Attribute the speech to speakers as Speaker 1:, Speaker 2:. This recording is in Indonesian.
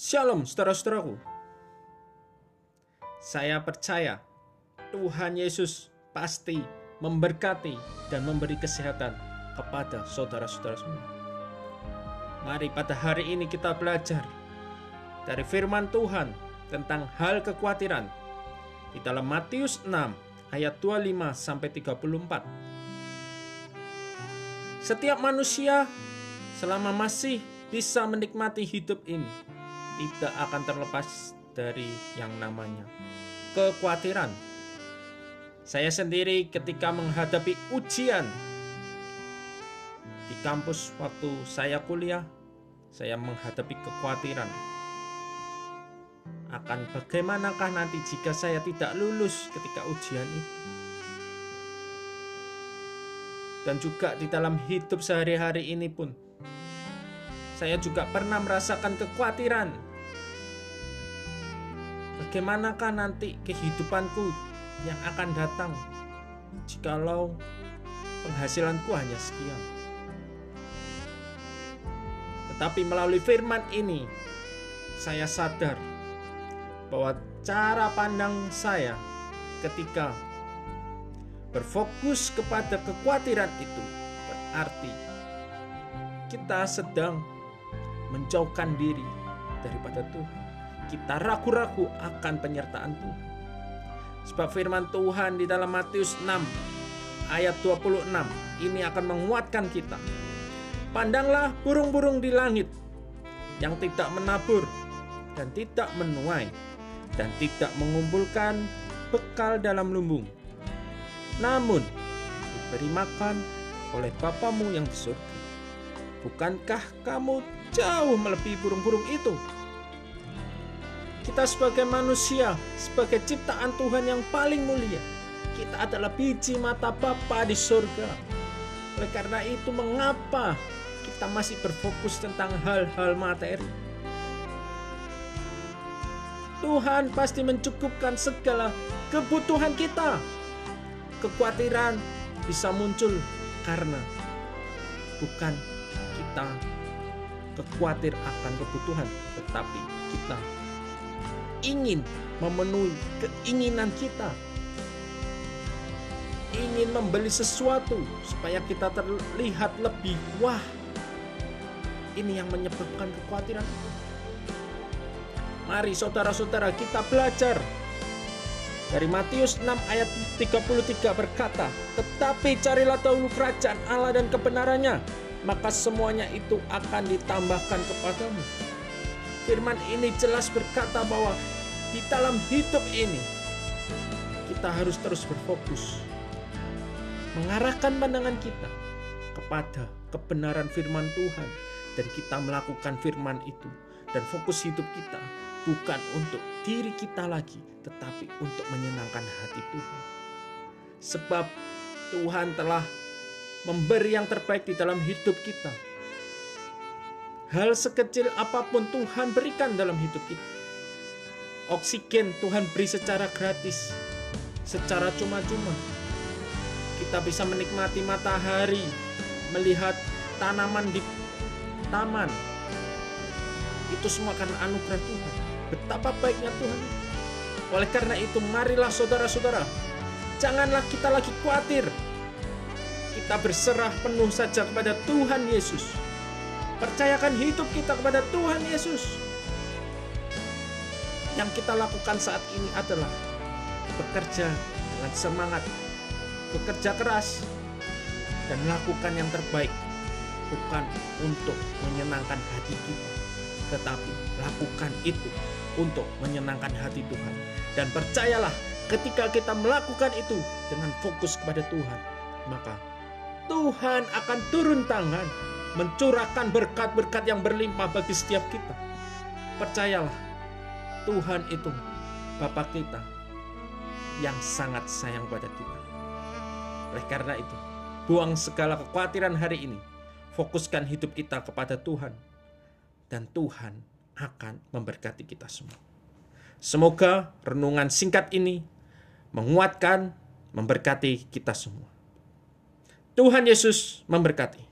Speaker 1: Shalom saudara-saudaraku. Saya percaya Tuhan Yesus pasti memberkati dan memberi kesehatan kepada saudara-saudara semua. Mari pada hari ini kita belajar dari firman Tuhan tentang hal kekhawatiran di dalam Matius 6 ayat 25 sampai 34. Setiap manusia selama masih bisa menikmati hidup ini tidak akan terlepas dari yang namanya kekhawatiran. Saya sendiri ketika menghadapi ujian di kampus waktu saya kuliah, saya menghadapi kekhawatiran akan bagaimanakah nanti jika saya tidak lulus ketika ujian itu. Dan juga di dalam hidup sehari-hari ini pun, saya juga pernah merasakan kekhawatiran bagaimanakah nanti kehidupanku yang akan datang jikalau penghasilanku hanya sekian. Tetapi melalui firman ini, saya sadar bahwa cara pandang saya ketika berfokus kepada kekhawatiran itu berarti kita sedang menjauhkan diri daripada Tuhan kita ragu-ragu akan penyertaan Tuhan. Sebab firman Tuhan di dalam Matius 6 ayat 26 ini akan menguatkan kita. Pandanglah burung-burung di langit yang tidak menabur dan tidak menuai dan tidak mengumpulkan bekal dalam lumbung. Namun diberi makan oleh Bapamu yang di surga. Bukankah kamu jauh melebihi burung-burung itu? Kita sebagai manusia, sebagai ciptaan Tuhan yang paling mulia, kita adalah biji mata Bapa di surga. Oleh karena itu, mengapa kita masih berfokus tentang hal-hal materi? Tuhan pasti mencukupkan segala kebutuhan kita. Kekhawatiran bisa muncul karena bukan kita kekhawatir akan kebutuhan, tetapi kita ingin memenuhi keinginan kita. Ingin membeli sesuatu supaya kita terlihat lebih wah. Ini yang menyebabkan kekhawatiran Mari saudara-saudara kita belajar dari Matius 6 ayat 33 berkata, Tetapi carilah dahulu kerajaan Allah dan kebenarannya, maka semuanya itu akan ditambahkan kepadamu. Firman ini jelas berkata bahwa di dalam hidup ini kita harus terus berfokus mengarahkan pandangan kita kepada kebenaran firman Tuhan. Dan kita melakukan firman itu dan fokus hidup kita bukan untuk diri kita lagi tetapi untuk menyenangkan hati Tuhan. Sebab Tuhan telah memberi yang terbaik di dalam hidup kita Hal sekecil apa pun Tuhan berikan dalam hidup kita. Oksigen Tuhan beri secara gratis, secara cuma-cuma. Kita bisa menikmati matahari, melihat tanaman di taman. Itu semua karena anugerah Tuhan. Betapa baiknya Tuhan. Oleh karena itu, marilah saudara-saudara, janganlah kita lagi khawatir. Kita berserah penuh saja kepada Tuhan Yesus Percayakan hidup kita kepada Tuhan Yesus. Yang kita lakukan saat ini adalah bekerja dengan semangat, bekerja keras, dan melakukan yang terbaik, bukan untuk menyenangkan hati kita, tetapi lakukan itu untuk menyenangkan hati Tuhan. Dan percayalah, ketika kita melakukan itu dengan fokus kepada Tuhan, maka Tuhan akan turun tangan mencurahkan berkat-berkat yang berlimpah bagi setiap kita. Percayalah, Tuhan itu Bapak kita yang sangat sayang pada kita. Oleh karena itu, buang segala kekhawatiran hari ini. Fokuskan hidup kita kepada Tuhan. Dan Tuhan akan memberkati kita semua. Semoga renungan singkat ini menguatkan, memberkati kita semua. Tuhan Yesus memberkati.